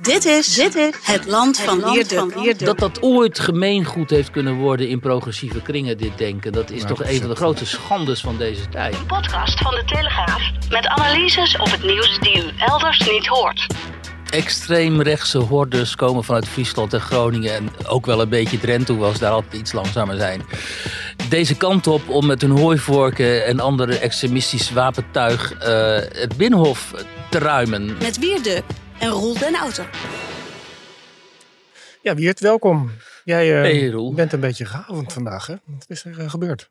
Dit is, dit is het land van Wierde. Dat dat ooit gemeengoed heeft kunnen worden in progressieve kringen, dit denken. Dat is toch een van de grote schandes van deze tijd. Een podcast van de Telegraaf met analyses op het nieuws die u elders niet hoort. Extreemrechtse hordes komen vanuit Friesland en Groningen en ook wel een beetje Drenthe, hoewel ze daar altijd iets langzamer zijn. Deze kant op om met hun hooivorken en andere extremistisch wapentuig uh, het Binnenhof te ruimen. Met Wierde en Roel den Auto. Ja, Wiert, welkom. Jij uh, Hey, Roel. bent een beetje gehavend vandaag, hè? Wat is er uh, gebeurd?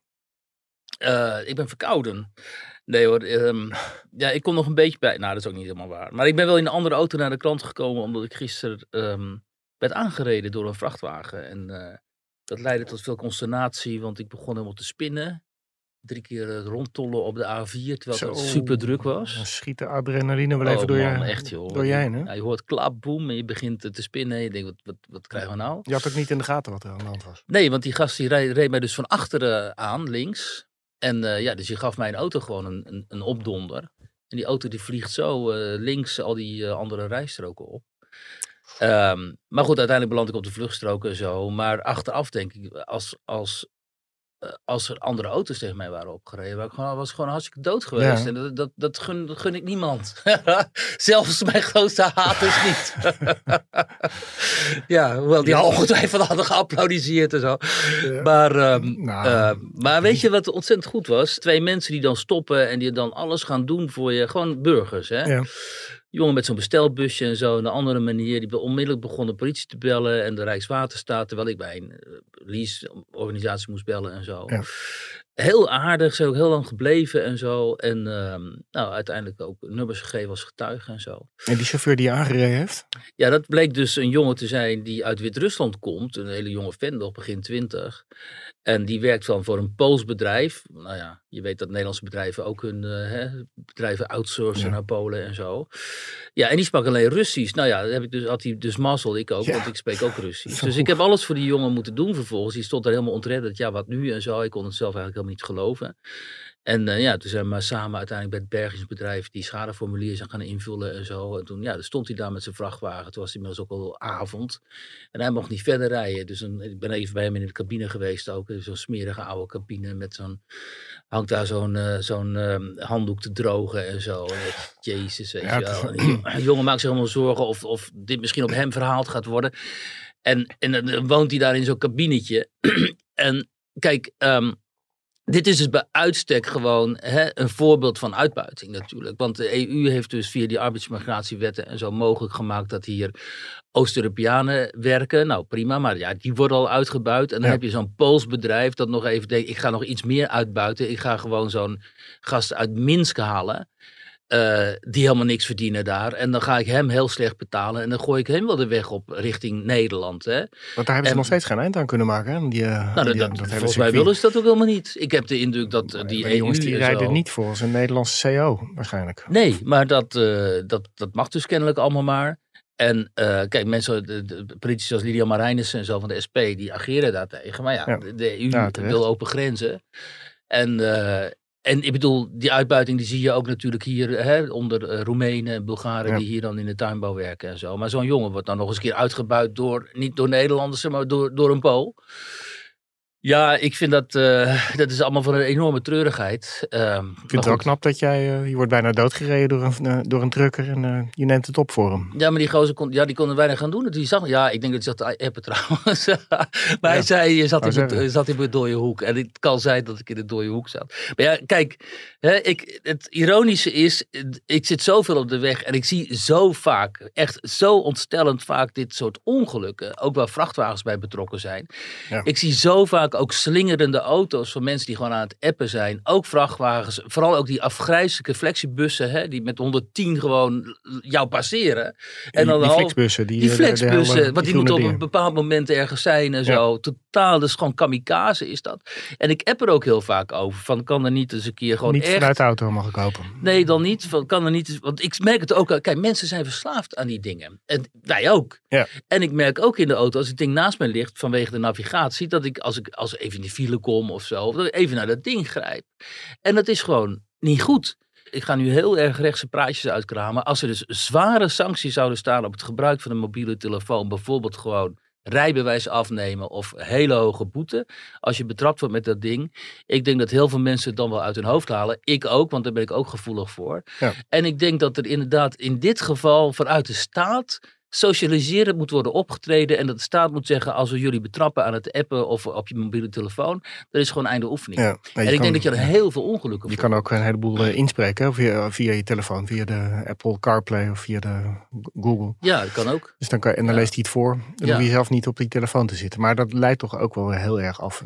Uh, ik ben verkouden. Nee hoor, um, ja, ik kom nog een beetje bij. Nou, dat is ook niet helemaal waar. Maar ik ben wel in een andere auto naar de krant gekomen, omdat ik gisteren um, werd aangereden door een vrachtwagen. En uh, dat leidde tot veel consternatie, want ik begon helemaal te spinnen. Drie keer uh, rondtollen op de A4, terwijl het super druk was. Dan schiet de adrenaline wel even oh, door, man, je, echt, joh. door je heen, hè? Ja, je hoort klap, boem, en je begint te spinnen. En je denkt, wat, wat, wat krijgen we nou? Je had ook niet in de gaten wat er aan de hand was. Nee, want die gast die reed, reed mij dus van achteren aan, links. En uh, ja, dus je gaf mijn auto gewoon een, een, een opdonder. En die auto die vliegt zo uh, links al die uh, andere rijstroken op. Um, maar goed, uiteindelijk beland ik op de vluchtstroken en zo. Maar achteraf denk ik, als, als, als er andere auto's tegen mij waren opgereden, was ik gewoon, was gewoon hartstikke dood geweest. Ja. En dat, dat, dat, gun, dat gun ik niemand. Zelfs mijn grootste haters niet. ja, hoewel die ongetwijfeld hadden geapplaudiseerd en zo. Ja. Maar, um, nou. uh, maar weet je wat ontzettend goed was? Twee mensen die dan stoppen en die dan alles gaan doen voor je. Gewoon burgers, hè? Jongen met zo'n bestelbusje en zo. Een andere manier. Die onmiddellijk begon de politie te bellen en de Rijkswaterstaat. Terwijl ik bij een uh, lease-organisatie moest bellen en zo. Heel aardig, ze ook heel lang gebleven en zo. En uh, nou, uiteindelijk ook nummers gegeven als getuige en zo. En die chauffeur die je aangereden heeft? Ja, dat bleek dus een jongen te zijn die uit Wit-Rusland komt. Een hele jonge vent nog, begin twintig. En die werkt dan voor een Pools bedrijf. Nou ja, je weet dat Nederlandse bedrijven ook hun uh, hè, bedrijven outsourcen ja. naar Polen en zo. Ja, en die sprak alleen Russisch. Nou ja, heb ik dus, had hij dus mazzel, ik ook, ja. want ik spreek ook Russisch. Dus ik heb alles voor die jongen moeten doen vervolgens. Die stond daar helemaal ontredderd. Ja, wat nu en zo. Ik kon het zelf eigenlijk helemaal niet geloven. En uh, ja, toen zijn we samen uiteindelijk bij het bergingsbedrijf die schadeformulier zijn gaan invullen en zo. En toen, ja, stond hij daar met zijn vrachtwagen. Toen was het inmiddels ook al avond. En hij mocht niet verder rijden. Dus een, ik ben even bij hem in de cabine geweest ook. Zo'n smerige oude cabine met zo'n, hangt daar zo'n uh, zo'n um, handdoek te drogen en zo. En jezus, weet ja, je wel. En jongen maakt zich allemaal zorgen of, of dit misschien op hem verhaald gaat worden. En, en dan woont hij daar in zo'n kabinetje. en kijk, um, dit is dus bij uitstek gewoon hè, een voorbeeld van uitbuiting natuurlijk. Want de EU heeft dus via die arbeidsmigratiewetten en zo mogelijk gemaakt dat hier Oost-Europeanen werken. Nou prima, maar ja, die worden al uitgebuit. En dan ja. heb je zo'n Pools bedrijf dat nog even denkt, ik ga nog iets meer uitbuiten. Ik ga gewoon zo'n gast uit Minsk halen. Uh, die helemaal niks verdienen daar. En dan ga ik hem heel slecht betalen. En dan gooi ik hem wel de weg op richting Nederland. Hè. Want daar hebben ze en, nog steeds geen eind aan kunnen maken. Hè? Die, uh, nou, die, dat, dat, volgens mij willen ze dat ook helemaal niet. Ik heb de indruk dat maar, die EU jongens die en rijden niet volgens een Nederlandse CO waarschijnlijk. Nee, maar dat, dat, dat mag dus kennelijk allemaal maar. En kijk, mensen, de, de, politici als Lydia Marijnissen en zo van de SP, die ageren daartegen. Maar ja, Ja. de, EU Ja, terecht. wil open grenzen. En, en ik bedoel, die uitbuiting die zie je ook natuurlijk hier hè, onder uh, Roemenen en Bulgaren Ja. die hier dan in de tuinbouw werken en zo. Maar zo'n jongen wordt dan nog eens een keer uitgebuit door, niet door Nederlanders, maar door, door een Pool. Ja, ik vind dat, uh, dat is allemaal van een enorme treurigheid. Um, Ik vind het wel knap dat jij, uh, je wordt bijna doodgereden door een, uh, door een trucker en uh, je neemt het op voor hem. Ja, maar die gozer kon, ja, die kon er weinig aan doen. Die zag, ja, ik denk dat hij zat te appen trouwens. maar hij zei, je zat, in, zat in een dode hoek. En het kan zijn dat ik in de dode hoek zat. Maar ja, kijk, hè, ik, het ironische is, ik zit zoveel op de weg en ik zie zo vaak, echt zo ontstellend vaak dit soort ongelukken. Ook waar vrachtwagens bij betrokken zijn. Ja. Ik zie zo vaak ook slingerende auto's van mensen die gewoon aan het appen zijn. Ook vrachtwagens, vooral ook die afgrijzelijke flexibussen, hè, die met 110 gewoon jou passeren. En die, dan die half- flexbussen. Die, die eh, de- de flexbussen, hele- want die moeten op een bepaald moment ergens zijn en Ja. Totaal, dus gewoon kamikaze is dat. En ik app er ook heel vaak over, van kan er niet eens een keer gewoon Niet echt... vanuit de auto mag ik hopen. Nee, dan niet. Van, kan er niet. Want ik merk het ook. Kijk, mensen zijn verslaafd aan die dingen. En wij ook. Ja. En ik merk ook in de auto, als het ding naast mij ligt vanwege de navigatie, dat ik als ik als ik even in de file kom of zo, dat ik even naar dat ding grijp. En dat is gewoon niet goed. Ik ga nu heel erg rechtse praatjes uitkramen. Als er dus zware sancties zouden staan op het gebruik van een mobiele telefoon, bijvoorbeeld gewoon rijbewijs afnemen of hele hoge boete. Als je betrapt wordt met dat ding. Ik denk dat heel veel mensen het dan wel uit hun hoofd halen. Ik ook, want daar ben ik ook gevoelig voor. Ja. En ik denk dat er inderdaad in dit geval vanuit de staat socialiseren moet worden opgetreden. En dat de staat moet zeggen, als we jullie betrappen aan het appen of op je mobiele telefoon, dat is gewoon einde oefening. Ja, en ik kan- denk dat je er heel veel ongelukken Je kan ook een heleboel eh, inspreken via, via je telefoon, via de Apple CarPlay of via de Google. Ja, dat kan ook. Dus dan kan, en dan Ja. leest hij het voor. Dan Ja. hoef je zelf niet op die telefoon te zitten. Maar dat leidt toch ook wel heel erg af.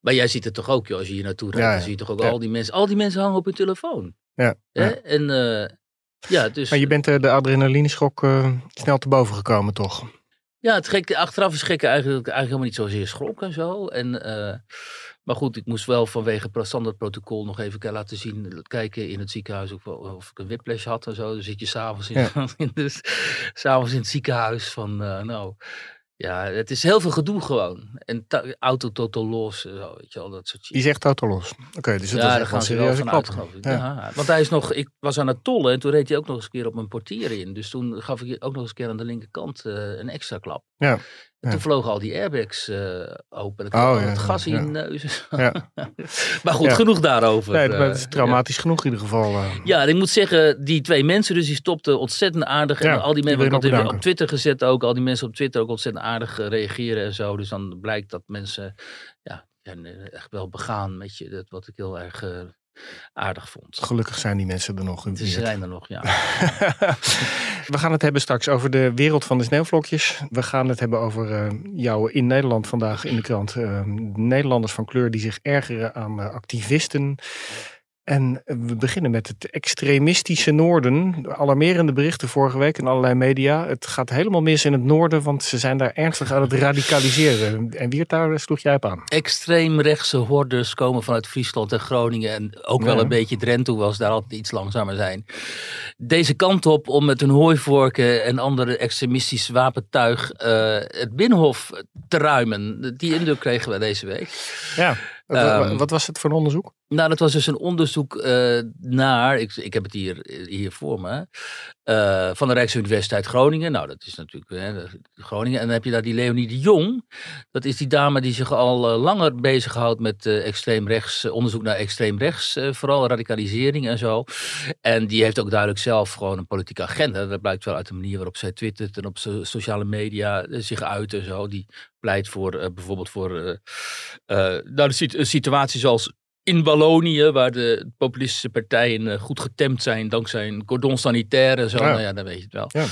Maar jij ziet het toch ook, joh, als je hier naartoe rijdt, dan zie je toch ook al die mensen. Al die mensen hangen op hun telefoon. Ja. En eh, ja, dus. Maar je bent eh, de adrenalineschok eh, snel te boven gekomen, toch? Ja, het gekke, achteraf is gekke eigenlijk, eigenlijk helemaal niet zozeer schrok en zo. En, eh, maar goed, ik moest wel vanwege het standaardprotocol nog even laten zien, kijken in het ziekenhuis of, of ik een whiplash had en zo. Dan zit je s'avonds in, in, dus, s'avonds in het ziekenhuis van, nou, ja, het is heel veel gedoe gewoon. En auto totaal los zo, weet je wel, dat soort shit. Die zegt auto los. Oké, dus dat ja, is daar gaan ze wel van uit. Ja. want hij is nog, ik was aan het tollen en toen reed hij ook nog eens een keer op mijn portier in. Dus toen gaf ik ook nog eens een keer aan de linkerkant eh, een extra klap. Ja, En toen vlogen al die airbags eh, open. En ik Oh, het gas in neus. Ja. maar goed, genoeg daarover. Nee, maar eh, is traumatisch genoeg in ieder geval. eh. ja, en ik moet zeggen, die twee mensen dus, die stopten ontzettend aardig. Ja, en al die die mensen, ik had bedanken. op Twitter gezet ook, al die mensen op Twitter ook ontzettend aardig reageren en zo. Dus dan blijkt dat mensen, ja, echt wel begaan met je, dat, wat ik heel erg aardig vond. Gelukkig zijn die mensen er nog. Ze zijn er nog, ja. We gaan het hebben straks over de wereld van de sneeuwvlokjes. We gaan het hebben over eh, jou in Nederland vandaag in de krant. eh, Nederlanders van kleur die zich ergeren aan eh, activisten. En we beginnen met het extremistische noorden. Alarmerende berichten vorige week in allerlei media. Het gaat helemaal mis in het noorden, want ze zijn daar ernstig aan het radicaliseren. En wie daar sloeg jij op aan? Extreemrechtse hordes komen vanuit Friesland en Groningen. En ook wel Ja. een beetje Drenthe, ze daar altijd iets langzamer zijn. Deze kant op om met hun hooivorken en andere extremistisch wapentuig eh, het Binnenhof te ruimen. Die indruk kregen we deze week. Ja. Wat, Ehm, wat was het voor een onderzoek? Nou, dat was dus een onderzoek eh, naar, ik, ik heb het hier, hier voor me, eh, van de Rijksuniversiteit Groningen. Nou, dat is natuurlijk hè, Groningen. En dan heb je daar die Leonie de Jong. Dat is die dame die zich al eh, langer bezighoudt met eh, extreem rechts, eh, onderzoek naar extreem rechts, eh, vooral radicalisering en zo. En die heeft ook duidelijk zelf gewoon een politieke agenda. Dat blijkt wel uit de manier waarop zij twittert en op so- sociale media eh, zich uit en zo. Die pleit voor eh, bijvoorbeeld voor eh, eh, nou, een situatie zoals in Wallonië, waar de populistische partijen eh, goed getemd zijn dankzij een cordon sanitaire en zo. Ja. Nou ja, dan weet je het wel. Ja.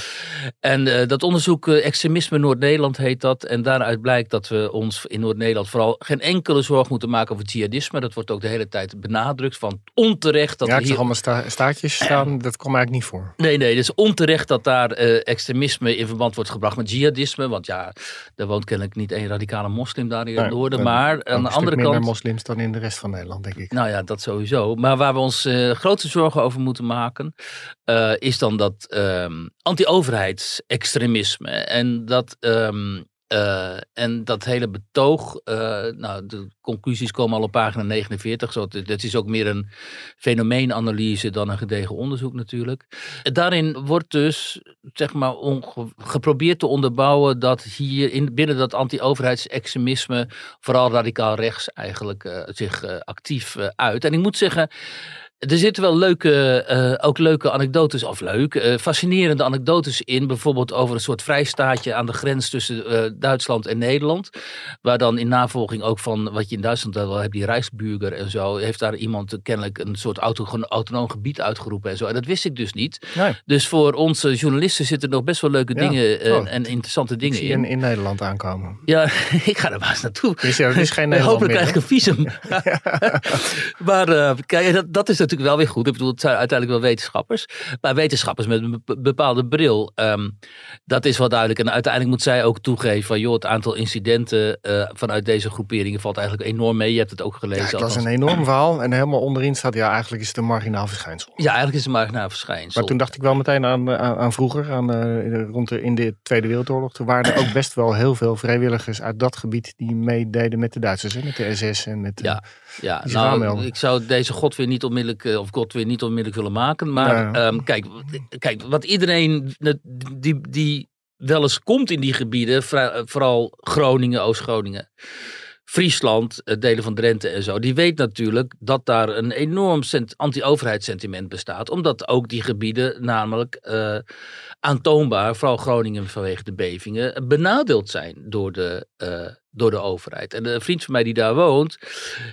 En eh, dat onderzoek eh, Extremisme Noord-Nederland heet dat. En daaruit blijkt dat we ons in Noord-Nederland vooral geen enkele zorg moeten maken over jihadisme. Dat wordt ook de hele tijd benadrukt van onterecht dat ja, er ik hier... allemaal sta- staartjes staan. Dat kwam eigenlijk niet voor. Nee, nee, het is onterecht dat daar extremisme in verband wordt gebracht met jihadisme. Want ja, er woont kennelijk niet één radicale moslim daar in het Nee, noorden. Maar aan de andere minder kant... moslims dan in de rest van Nederland, denk ik. Nou ja, dat sowieso. Maar waar we ons eh, grote zorgen over moeten maken, eh, is dan dat ehm, anti-overheidsextremisme. En dat, ehm, eh, en dat hele betoog, eh, nou, de conclusies komen al op pagina 49. Zo, het is ook meer een fenomeenanalyse dan een gedegen onderzoek natuurlijk. Daarin wordt dus zeg maar geprobeerd te onderbouwen dat hier in, binnen dat anti-overheidsextremisme vooral radicaal rechts eigenlijk eh, zich actief uit. En ik moet zeggen, er zitten wel leuke, uh, ook leuke anekdotes, of leuk, uh, fascinerende anekdotes in. Bijvoorbeeld over een soort vrijstaatje aan de grens tussen uh, Duitsland en Nederland. Waar dan in navolging ook van wat je in Duitsland wel hebt, die Rijksburger en zo. Heeft daar iemand kennelijk een soort auto, autonoom gebied uitgeroepen en zo. En dat wist ik dus niet. Nee. Dus voor onze journalisten zitten nog best wel leuke dingen oh. en interessante dingen in. in. in Nederland aankomen. Ja, ik ga er maar eens naartoe. Is er, is geen Nederland Hopelijk krijg ik een visum. maar kijk, dat, dat is natuurlijk wel weer goed. Ik bedoel, het zijn uiteindelijk wel wetenschappers. Maar wetenschappers met een bepaalde bril. Ehm, dat is wel duidelijk. En uiteindelijk moet zij ook toegeven van... joh, het aantal incidenten uh, vanuit deze groeperingen valt eigenlijk enorm mee. Je hebt het ook gelezen. Ja, het was een enorm verhaal. En helemaal onderin staat, ja, eigenlijk is het een marginaal verschijnsel. Ja, eigenlijk is het een marginaal verschijnsel. Maar toen dacht ik wel meteen aan, eh, aan, aan vroeger, aan, uh, rond de, in de Tweede Wereldoorlog. Toen waren er ook best wel heel veel vrijwilligers uit dat gebied... die meededen met de Duitsers, hè, met de SS en met... Ja. Ja, nou, ik zou deze God weer niet onmiddellijk, eh, of God weer niet onmiddellijk willen maken. Maar ehm, kijk, kijk, wat iedereen die, die wel eens komt in die gebieden, vooral Groningen, Oost-Groningen. Friesland, eh, delen van Drenthe en zo, die weet natuurlijk dat daar een enorm anti-overheidssentiment bestaat. Omdat ook die gebieden namelijk uh, aantoonbaar, vooral Groningen vanwege de bevingen, benadeeld zijn door de, uh, door de overheid. En een vriend van mij die daar woont,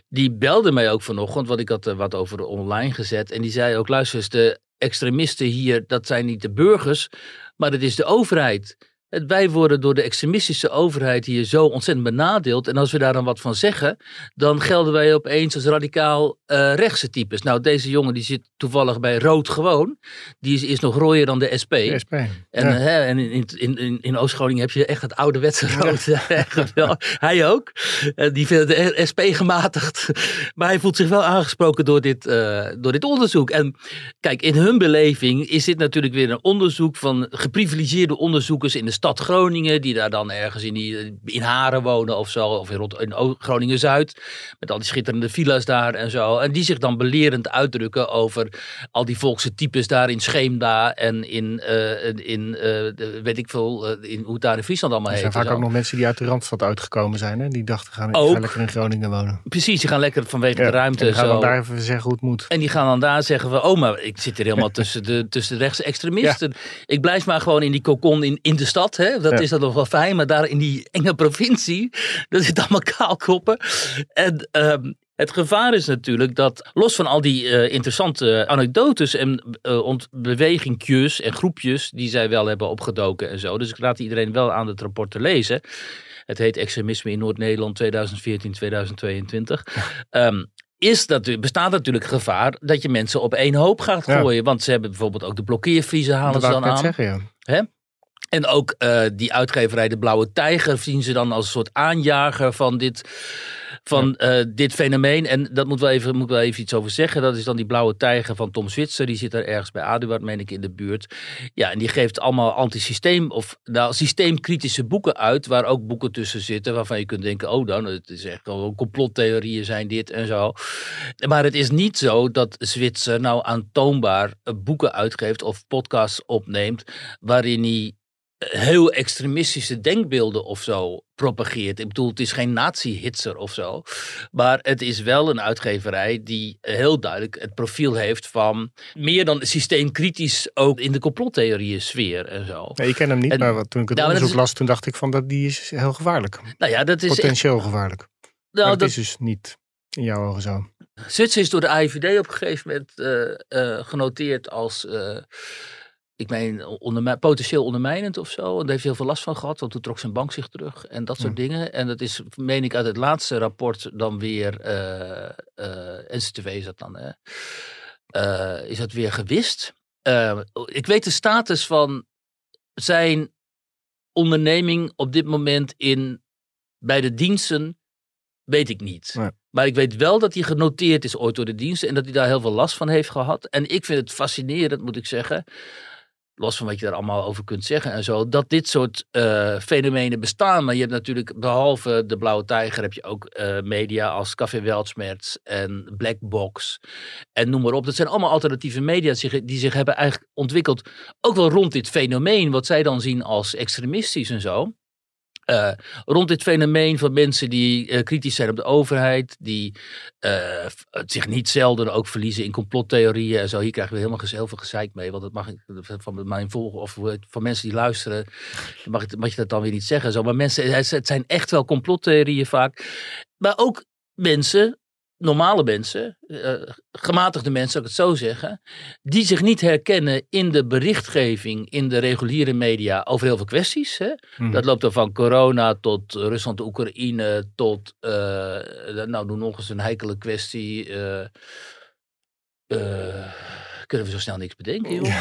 die belde mij ook vanochtend, want ik had er wat over online gezet. En die zei ook, luister eens, de extremisten hier, dat zijn niet de burgers, maar het is de overheid. Wij worden door de extremistische overheid hier zo ontzettend benadeeld. En als we daar dan wat van zeggen, dan gelden wij opeens als radicaal uh, rechtse types. Nou, deze jongen die zit toevallig bij Rood gewoon. Die is, is nog rooier dan de SP. De SP. En, hè, en in, in, in, in Oost-Groningen heb je echt het ouderwetse rood. Ja. hij ook. Uh, die vindt de SP gematigd. Maar hij voelt zich wel aangesproken door dit, uh, door dit onderzoek. En kijk, in hun beleving is dit natuurlijk weer een onderzoek van geprivilegeerde onderzoekers in de stad Groningen, die daar dan ergens in, die, in Haren wonen of zo, of in, in Groningen-Zuid, met al die schitterende villa's daar en zo. En die zich dan belerend uitdrukken over al die volkse types daar in Scheemda en in, uh, in uh, weet ik veel, uh, in, hoe het daar in Friesland allemaal heet. Er zijn vaak ook nog mensen die uit de Randstad uitgekomen zijn, hè? die dachten gaan, ook, gaan lekker in Groningen wonen. Precies, die gaan lekker vanwege de ruimte. En die gaan zo. dan daar even zeggen hoe het moet. En die gaan dan daar zeggen van, oh maar ik zit hier helemaal tussen de, tussen de rechtse extremisten. Ik blijf maar gewoon in die kokon in, in de stad Hè? Dat is dan nog wel fijn. Maar daar in die enge provincie, dat zit allemaal kaalkoppen. En um, het gevaar is natuurlijk dat, los van al die uh, interessante anekdotes en uh, bewegingjes en groepjes die zij wel hebben opgedoken en zo. Dus ik raad iedereen wel aan het rapport te lezen. Het heet Extremisme in Noord-Nederland 2014-2022. Um, is dat, bestaat natuurlijk gevaar dat je mensen op één hoop gaat gooien. Ja. Want ze hebben bijvoorbeeld ook de blokkeervriezen halen dat ze dan aan. Zeggen, ja. Hè? En ook uh, die uitgeverij De Blauwe Tijger zien ze dan als een soort aanjager van dit, van, ja. uh, dit fenomeen. En dat moet wel, even, moet wel even iets over zeggen. Dat is dan die Blauwe Tijger van Tom Switzer. Die zit daar ergens bij Aduard, meen ik, in de buurt. Ja, en die geeft allemaal antisysteem of nou, systeemkritische boeken uit. Waar ook boeken tussen zitten waarvan je kunt denken: oh, dan, het is echt gewoon complottheorieën zijn dit en zo. Maar het is niet zo dat Zwitser nou aantoonbaar boeken uitgeeft of podcasts opneemt. waarin hij heel extremistische denkbeelden of zo propageert. Ik bedoel, het is geen nazi-hitser of zo. Maar het is wel een uitgeverij die heel duidelijk het profiel heeft van meer dan systeemkritisch ook in de complottheorieën sfeer en zo. Nee, ik ken hem niet, en, maar toen ik het nou, onderzoek is, las, toen dacht ik van dat die is heel gevaarlijk. Nou ja, dat is potentieel gevaarlijk. Nou, maar dat is dus niet in jouw ogen zo. Zwitser is door de AIVD op een gegeven moment uh, uh, genoteerd als uh, ik meen, potentieel ondermijnend of zo. En daar heeft hij heel veel last van gehad, want toen trok zijn bank zich terug en dat soort dingen. En dat is, meen ik, uit het laatste rapport dan weer, uh, uh, NCTV is dat dan, hè? Uh, is dat weer gewist. ik weet de status van zijn onderneming op dit moment in, bij de diensten, weet ik niet. Maar ik weet wel dat hij genoteerd is ooit door de diensten en dat hij daar heel veel last van heeft gehad. En ik vind het fascinerend, moet ik zeggen, los van wat je daar allemaal over kunt zeggen en zo, dat dit soort uh, fenomenen bestaan. Maar je hebt natuurlijk, behalve de Blauwe Tijger, heb je ook uh, media als Café Weltschmerz en Blackbox en noem maar op. Dat zijn allemaal alternatieve media die zich, die zich hebben eigenlijk ontwikkeld, ook wel rond dit fenomeen, wat zij dan zien als extremistisch en zo. Uh, rond dit fenomeen van mensen die uh, kritisch zijn op de overheid, die uh, zich niet zelden ook verliezen in complottheorieën en zo. Hier krijgen we helemaal heel veel gezeik mee, want dat mag ik van mijn volgen of van mensen die luisteren, mag, ik, mag je dat dan weer niet zeggen. Zo. Maar mensen, het zijn echt wel complottheorieën vaak. Maar ook mensen normale mensen, uh, gematigde mensen, zou ik het zo zeggen, die zich niet herkennen in de berichtgeving in de reguliere media over heel veel kwesties. Hè? Mm. Dat loopt dan van corona tot Rusland, Oekraïne, tot, uh, nou doe nog eens een heikele kwestie. Uh, kunnen we zo snel niks bedenken, joh.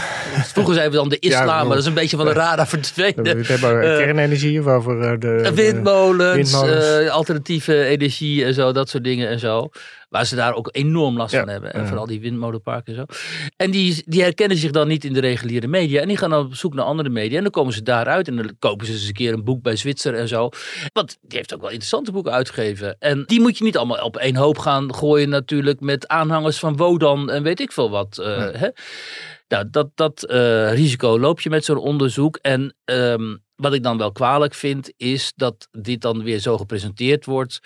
Vroeger zeiden we dan de islam, maar dat is een beetje van de radar verdwenen. We hebben uh, kernenergie of over de... Windmolens, windmolens. alternatieve energie en zo, dat soort dingen en zo. Waar ze daar ook enorm last van hebben. En vooral die windmolenparken en zo. En die, die herkennen zich dan niet in de reguliere media. En die gaan dan op zoek naar andere media. En dan komen ze daaruit. En dan kopen ze eens een keer een boek bij Zwitser en zo. Want die heeft ook wel interessante boeken uitgegeven. En die moet je niet allemaal op één hoop gaan gooien natuurlijk. Met aanhangers van Wodan en weet ik veel wat. Uh, hè? Nou, dat, dat uh, risico loop je met zo'n onderzoek. En um, wat ik dan wel kwalijk vind, is dat dit dan weer zo gepresenteerd wordt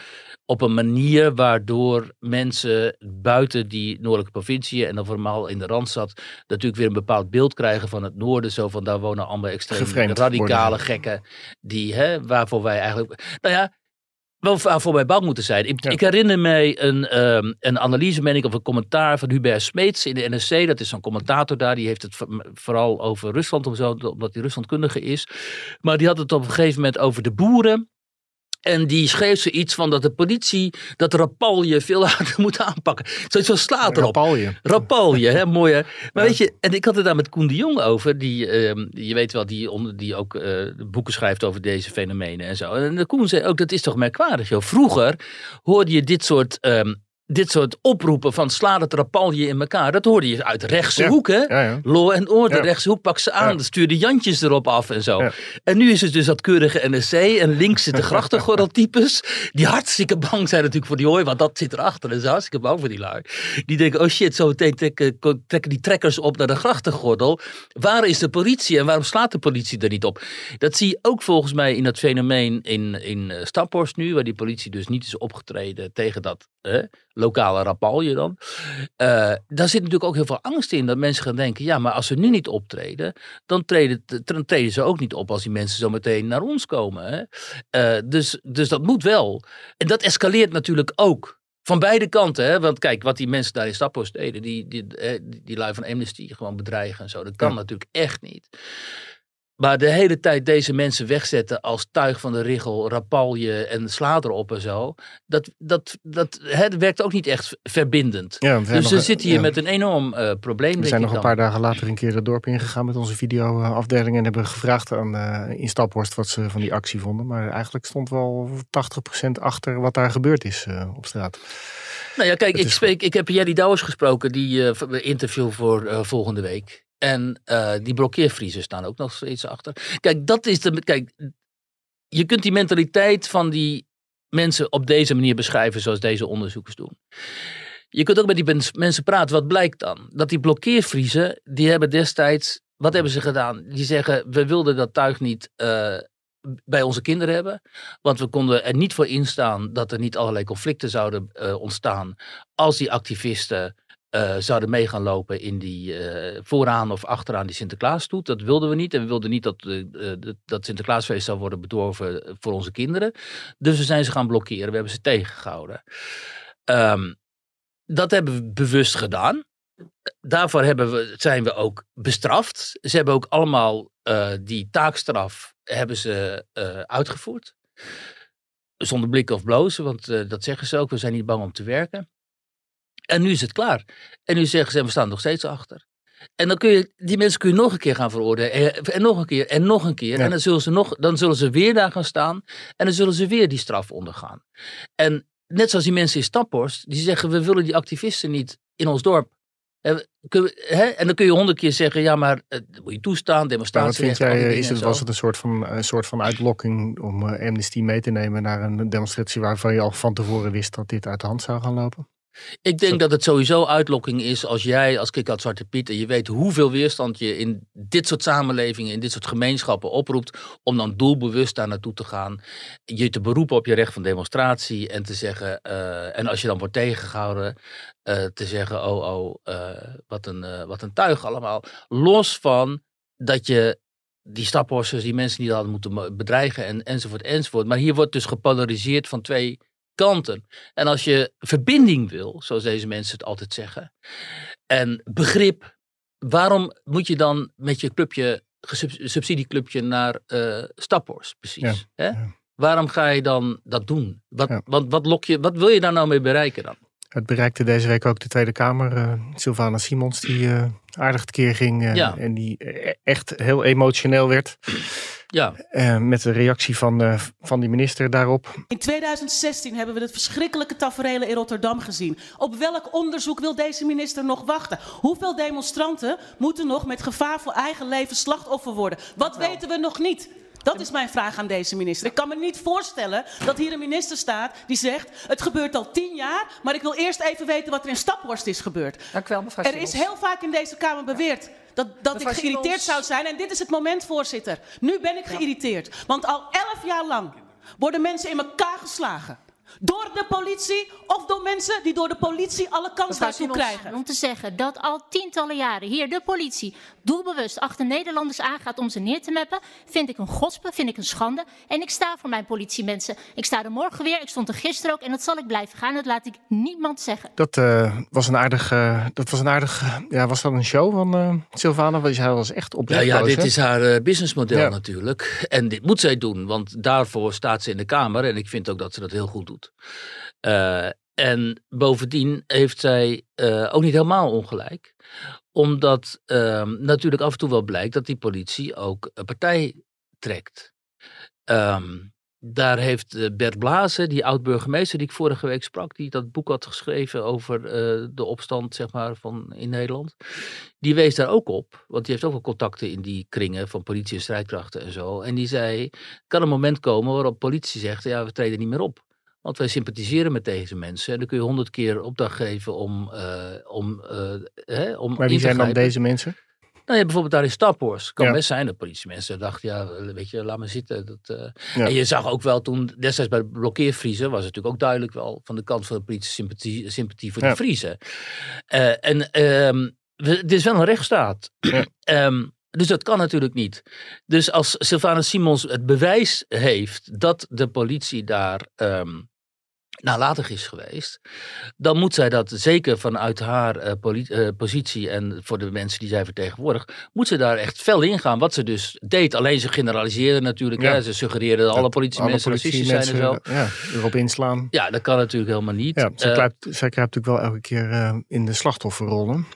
op een manier waardoor mensen buiten die noordelijke provinciën en dan vooral in de Randstad natuurlijk weer een bepaald beeld krijgen van het noorden. Zo van daar wonen allemaal extreem radicale gekken die, hè, waarvoor wij eigenlijk... Nou ja, wel voor mij bang moeten zijn. Ik, ik herinner mij een, um, een analyse, meen ik, of een commentaar van Hubert Smeets in de NSC. Dat is zo'n commentator daar. Die heeft het vooral over Rusland, omdat hij Ruslandkundige is. Maar die had het op een gegeven moment over de boeren. En die schreef zoiets van dat de politie dat rapalje veel harder moet aanpakken. Zoiets van slaat erop. Rapalje. Rapalje, hè, mooi hè. Maar weet je, en ik had het daar met Koen de Jong over. Die, uh, je weet wel, die, onder, die ook uh, boeken schrijft over deze fenomenen en zo. En de Koen zei ook, dat is toch merkwaardig joh. Vroeger hoorde je dit soort... Um, dit soort oproepen van sla het rapalje in elkaar, dat hoorde je uit rechtse hoek, hè? Ja, ja. Law en order, rechtse hoek, pak ze aan. Dan stuurde Jantjes erop af en zo. En nu is het dus dat keurige NSC en links zitten grachtengordeltypes, die hartstikke bang zijn natuurlijk voor die hooi, want dat zit erachter. En ze hartstikke bang voor die lui. Die denken, oh shit, zo meteen trekken, trekken die trekkers op naar de grachtengordel. Waar is de politie en waarom slaat de politie er niet op? Dat zie je ook volgens mij in dat fenomeen in, in Staphorst nu, waar die politie dus niet is opgetreden tegen dat hè, lokale rapalje dan. Uh, daar zit natuurlijk ook heel veel angst in. Dat mensen gaan denken, ja, maar als ze nu niet optreden, dan treden, dan treden ze ook niet op als die mensen zo meteen naar ons komen. Hè? Uh, dus, dus dat moet wel. En dat escaleert natuurlijk ook. Van beide kanten, hè? want kijk, wat die mensen daar in Staphorst deden, die, die, die, die lui van Amnesty gewoon bedreigen en zo, dat kan ja. natuurlijk echt niet. Maar de hele tijd deze mensen wegzetten als tuig van de richel, rapalje en sla erop en zo. Dat, dat, dat het werkt ook niet echt verbindend. Ja, dus we zitten hier ja. met een enorm uh, probleem. We zijn nog een paar dagen later een keer het dorp ingegaan met onze videoafdeling. En hebben gevraagd aan uh, in Staphorst wat ze van die actie vonden. Maar eigenlijk stond wel 80% achter wat daar gebeurd is uh, op straat. Nou ja, kijk, ik, spreek, ik heb Jerry Douwers gesproken, die interview voor volgende week. En uh, die blokkeervriezen staan ook nog steeds achter. Kijk, dat is de. Kijk, je kunt die mentaliteit van die mensen op deze manier beschrijven, zoals deze onderzoekers doen. Je kunt ook met die mensen praten. Wat blijkt dan? Dat die blokkeervriezen, die hebben destijds. Wat hebben ze gedaan? Die zeggen: we wilden dat tuig niet. Uh, bij onze kinderen hebben. Want we konden er niet voor instaan dat er niet allerlei conflicten zouden uh, ontstaan. als die activisten uh, zouden mee gaan lopen in die uh, vooraan of achteraan die Sinterklaasstoet. Dat wilden we niet. En we wilden niet dat, uh, dat Sinterklaasfeest zou worden bedorven voor onze kinderen. Dus we zijn ze gaan blokkeren. We hebben ze tegengehouden. Um, dat hebben we bewust gedaan. Daarvoor hebben we, zijn we ook bestraft. Ze hebben ook allemaal die taakstraf hebben ze, uitgevoerd. Zonder blikken of blozen, want dat zeggen ze ook. We zijn niet bang om te werken. En nu is het klaar. En nu zeggen ze, we staan nog steeds achter. En dan kun je, die mensen kun je nog een keer gaan veroordelen. En nog een keer, en nog een keer. En dan zullen, ze nog, dan zullen ze weer daar gaan staan. En dan zullen ze weer die straf ondergaan. En net zoals die mensen in Staphorst, die zeggen, we willen die activisten niet in ons dorp. En, en dan kun je honderd keer zeggen, ja, maar uh, moet je toestaan, demonstraties. Ja, wat vind jij, is het, was het een soort van, een soort van uitlokking om Amnesty mee te nemen naar een demonstratie waarvan je al van tevoren wist dat dit uit de hand zou gaan lopen? Ik denk dat het sowieso uitlokking is als jij als Kik Zwarte Piet en je weet hoeveel weerstand je in dit soort samenlevingen, in dit soort gemeenschappen oproept, om dan doelbewust daar naartoe te gaan, je te beroepen op je recht van demonstratie en te zeggen, eh, en als je dan wordt tegengehouden, uh, te zeggen, oh oh, uh, wat, een, wat een tuig allemaal. Los van dat je die staphorsers, die mensen die hadden moeten bedreigen en, enzovoort enzovoort. Maar hier wordt dus gepolariseerd van twee kanten. En als je verbinding wil, zoals deze mensen het altijd zeggen, en begrip, waarom moet je dan met je clubje, subsidieclubje naar uh, Staphorst precies? Hè? Waarom ga je dan dat doen? Wat, wat, wat, lok je, wat wil je daar nou mee bereiken dan? Het bereikte deze week ook de Tweede Kamer. Uh, Sylvana Simons, die uh, aardig tekeer ging uh, en die echt heel emotioneel werd. Ja. Uh, met de reactie van, uh, van die minister daarop. In 2016 hebben we het verschrikkelijke tafereel in Rotterdam gezien. Op welk onderzoek wil deze minister nog wachten? Hoeveel demonstranten moeten nog met gevaar voor eigen leven slachtoffer worden? Wat weten we nog niet? Dat is mijn vraag aan deze minister. Ik kan me niet voorstellen dat hier een minister staat die zegt: Het gebeurt al tien jaar, maar ik wil eerst even weten wat er in Staphorst is gebeurd. Dank u wel, mevrouw Er is heel vaak in deze Kamer beweerd dat, dat ik geïrriteerd zou zijn. En dit is het moment, voorzitter. Nu ben ik geïrriteerd. Want al elf jaar lang worden mensen in elkaar geslagen. Door de politie of door mensen die door de politie alle kans daartoe krijgen. Om te zeggen dat al tientallen jaren hier de politie doelbewust achter Nederlanders aangaat om ze neer te meppen, vind ik een gospe, vind ik een schande. En ik sta voor mijn politiemensen. Ik sta er morgen weer, ik stond er gisteren ook en dat zal ik blijven gaan. Dat laat ik niemand zeggen. Dat uh, was een aardig, uh, dat was een aardig, uh, ja, was dat een show van uh, Sylvana? Want zij was echt op. Ja, ja, dit is haar businessmodel ja. natuurlijk. En dit moet zij doen, want daarvoor staat ze in de Kamer en ik vind ook dat ze dat heel goed doet. En bovendien heeft zij uh, ook niet helemaal ongelijk. Omdat uh, natuurlijk af en toe wel blijkt dat die politie ook een partij trekt. Um, daar heeft Bert Blazen, die oud-burgemeester die ik vorige week sprak, die dat boek had geschreven over uh, de opstand zeg maar, van, in Nederland, die wees daar ook op, want die heeft ook wel contacten in die kringen van politie en strijdkrachten en zo. En die zei, kan een moment komen waarop politie zegt, ja, we treden niet meer op. Want wij sympathiseren met deze mensen. En dan kun je honderd keer opdracht geven om. Uh, om, uh, hè, om maar wie zijn dan deze mensen? Nou, ja, bijvoorbeeld daar in Staphorst. kan ja. best zijn dat politiemensen dachten, ja, weet je, laat maar zitten. Dat, uh... ja. En je zag ook wel toen, destijds bij de blokkeervriezen, was het natuurlijk ook duidelijk wel van de kant van de politie sympathie, sympathie voor de Vriezen. en um, het is wel een rechtsstaat. um, dus dat kan natuurlijk niet. Dus als Sylvana Simons het bewijs heeft dat de politie daar um, nalatig is geweest, dan moet zij dat zeker vanuit haar uh, uh, positie en voor de mensen die zij vertegenwoordigt, moet ze daar echt fel in gaan. Wat ze dus deed, alleen ze generaliseerde natuurlijk. Ja. Hè, ze suggereerde dat alle politiemensen racistisch zijn en zo. Ja, erop inslaan. Ja, dat kan natuurlijk helemaal niet. Ja, zij, kruipt, zij kruipt natuurlijk wel elke keer uh, in de slachtofferrollen.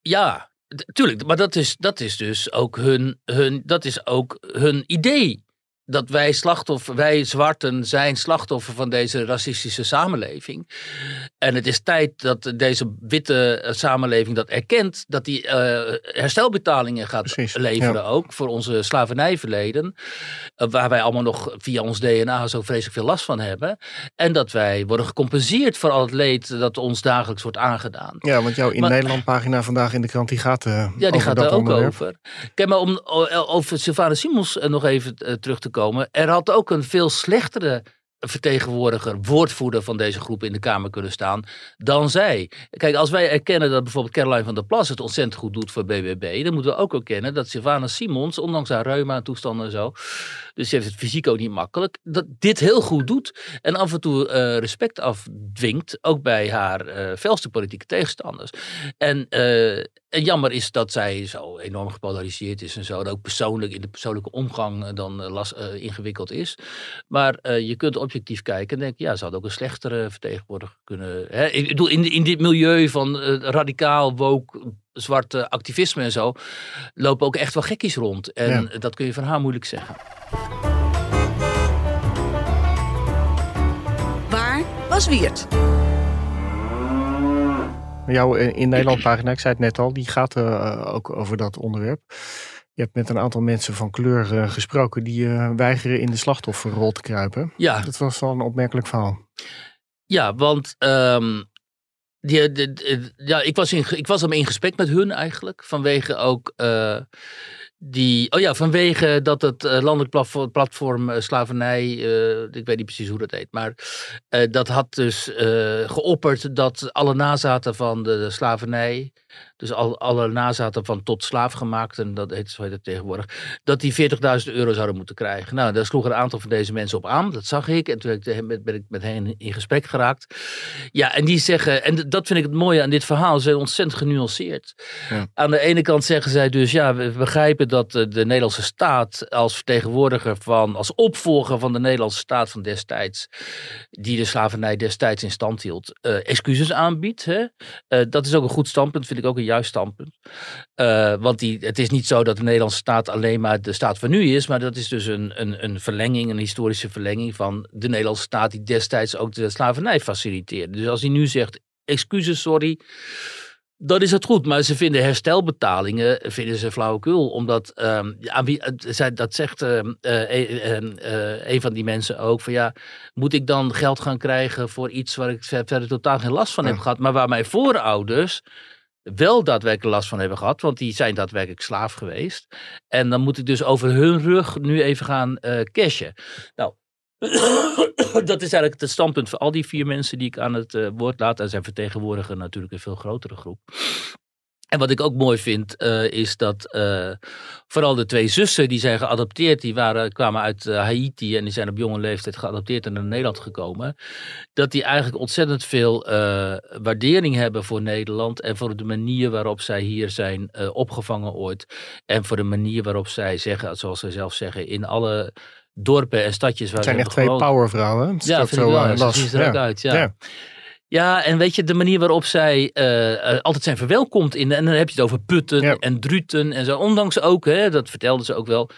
Ja, Tuurlijk, maar dat is, dat is dus ook hun, hun, dat is ook hun idee dat wij slachtoffer, wij zwarten zijn slachtoffer van deze racistische samenleving. En het is tijd dat deze witte samenleving dat erkent, dat die uh, herstelbetalingen gaat Precies, leveren ja. ook voor onze slavernijverleden, uh, waar wij allemaal nog via ons DNA zo vreselijk veel last van hebben. En dat wij worden gecompenseerd voor al het leed dat ons dagelijks wordt aangedaan. Ja, want jouw in maar, Nederland pagina vandaag in de krant, die gaat uh, Ja, die gaat er ook onderwerp. over. Kijk, maar om over Sylvana Simons nog even terug te komen. Er had ook een veel slechtere vertegenwoordiger, woordvoerder van deze groep in de Kamer kunnen staan dan zij. Kijk, als wij erkennen dat bijvoorbeeld Caroline van der Plas het ontzettend goed doet voor BBB, dan moeten we ook erkennen dat Sylvana Simons, ondanks haar reuma toestanden en zo, dus ze heeft het fysiek ook niet makkelijk, dat dit heel goed doet en af en toe uh, respect afdwingt, ook bij haar uh, felste politieke tegenstanders. En, uh, en jammer is dat zij zo enorm gepolariseerd is en zo, dat ook persoonlijk in de persoonlijke omgang dan las, ingewikkeld is. Maar je kunt objectief kijken en denken, ja, ze had ook een slechtere vertegenwoordiger kunnen. Hè? Ik bedoel, in, in dit milieu van uh, radicaal, woke, zwarte activisme en zo, lopen ook echt wel gekkies rond. En ja. dat kun je van haar moeilijk zeggen. Waar was Wiert? Jouw in Nederland pagina, ik zei het net al, die gaat uh, ook over dat onderwerp. Je hebt met een aantal mensen van kleur uh, gesproken die uh, weigeren in de slachtofferrol te kruipen. Ja. Dat was wel een opmerkelijk verhaal. Ja, want ehm, die, ja, ik, was in, ik was in gesprek met hun eigenlijk. Vanwege ook eh, die. Oh ja, vanwege dat het eh, landelijk platform, eh, slavernij. eh, ik weet niet precies hoe dat heet. Maar dat had dus geopperd dat alle nazaten van de slavernij. Dus al, alle nazaten van tot slaaf gemaakt. En dat heet, zo heet het tegenwoordig. Dat die 40.000 euro zouden moeten krijgen. Nou, daar sloeg een aantal van deze mensen op aan. Dat zag ik. En toen ben ik, met- ben ik met hen in gesprek geraakt. Ja, en die zeggen, en dat vind ik het mooie aan dit verhaal, ze zijn ontzettend genuanceerd. Ja. Aan de ene kant zeggen zij dus, ja, we begrijpen dat eh, de Nederlandse staat als vertegenwoordiger van, als opvolger van de Nederlandse staat van destijds, die de slavernij destijds in stand hield, eh, excuses aanbiedt. Hè? Eh, dat is ook een goed standpunt, vind ik ook een juist standpunt. Eh, want die, het is niet zo dat de Nederlandse staat alleen maar de staat van nu is, maar dat is dus een, een, een verlenging, een historische verlenging van de Nederlandse staat die destijds ook de slavernij faciliteerde. Dus als hij nu zegt, excuses, sorry, dan is het goed. Maar ze vinden herstelbetalingen vinden ze flauwekul. Omdat, ehm, ja, aan wie- zij- dat zegt ehm, eh, eh, eh, eh, een van die mensen ook, van ja, moet ik dan geld gaan krijgen voor iets waar ik ver- verder totaal geen last van Ja. heb gehad, maar waar mijn voorouders wel daadwerkelijk last van hebben gehad, want die zijn daadwerkelijk slaaf geweest. En dan moet ik dus over hun rug nu even gaan eh cashen. Nou, dat is eigenlijk het standpunt van al die vier mensen die ik aan het eh, woord laat. En zij vertegenwoordigen natuurlijk een veel grotere groep. En wat ik ook mooi vind, eh, is dat eh, vooral de twee zussen die zijn geadopteerd, die waren, kwamen uit eh, Haiti en die zijn op jonge leeftijd geadopteerd en naar Nederland gekomen. Dat die eigenlijk ontzettend veel waardering hebben voor Nederland en voor de manier waarop zij hier zijn opgevangen ooit. En voor de manier waarop zij zeggen, zoals zij zelf zeggen, in alle dorpen en stadjes waar Het zijn ze echt twee powervrouwen. Dat Ja, ook vind ik wel. Ja, zo las. zien ze ook Ja. uit. Ja. Ja. Ja. en weet je, de manier waarop zij eh, eh, altijd zijn verwelkomd in. En dan heb je het over putten Ja. en druten en zo. Ondanks ook, hè, dat vertelden ze ook wel.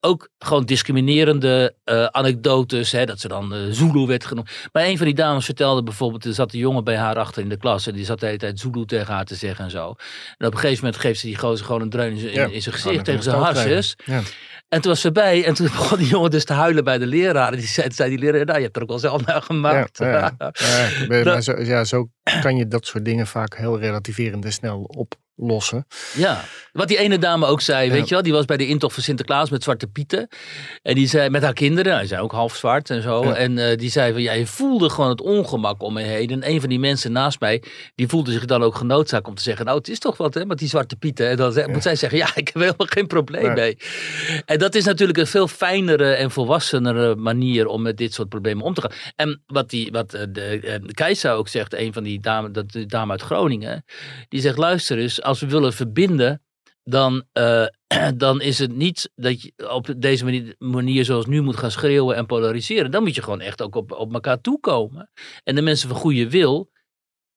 Ook gewoon discriminerende eh, anekdotes. Hè, dat ze dan eh, Zulu werd genoemd. Maar een van die dames vertelde bijvoorbeeld. Er zat een jongen bij haar achter in de klas. En die zat de hele tijd Zulu tegen haar te zeggen en zo. En op een gegeven moment geeft ze die gozer gewoon een dreun in zijn, in- Ja, in zijn gezicht. Tegen zijn stoot harsjes. Ja. En toen was ze bij. En toen begon die jongen dus te huilen bij de leraar. En die zei, zei die leraar. Nou, je hebt er ook wel zelf naar gemaakt. Ja, ja, ja. Zo, ja, zo kan je dat soort dingen vaak heel relativerend en snel Ja, wat die ene dame ook zei, Ja. weet je wel, die was bij de intocht van Sinterklaas met Zwarte Pieten. En die zei, met haar kinderen, hij zei ook half zwart en zo. Ja. En eh, die zei van, ja, je voelde gewoon het ongemak om me heen. En een van die mensen naast mij, die voelde zich dan ook genoodzaakt om te zeggen, nou, het is toch wat, hè, met die Zwarte Pieten. En dan ze- moet zij zeggen, ja, ik heb helemaal geen probleem mee. En dat is natuurlijk een veel fijnere en volwassenere manier om met dit soort problemen om te gaan. En wat, die, wat eh, de, eh, de Keisa ook zegt, een van die dame, dat, de dame uit Groningen, die zegt, luister eens, als we willen verbinden, dan, eh, dan is het niet dat je op deze manier, manier zoals nu moet gaan schreeuwen en polariseren. Dan moet je gewoon echt ook op, op elkaar toekomen. En de mensen van goede wil,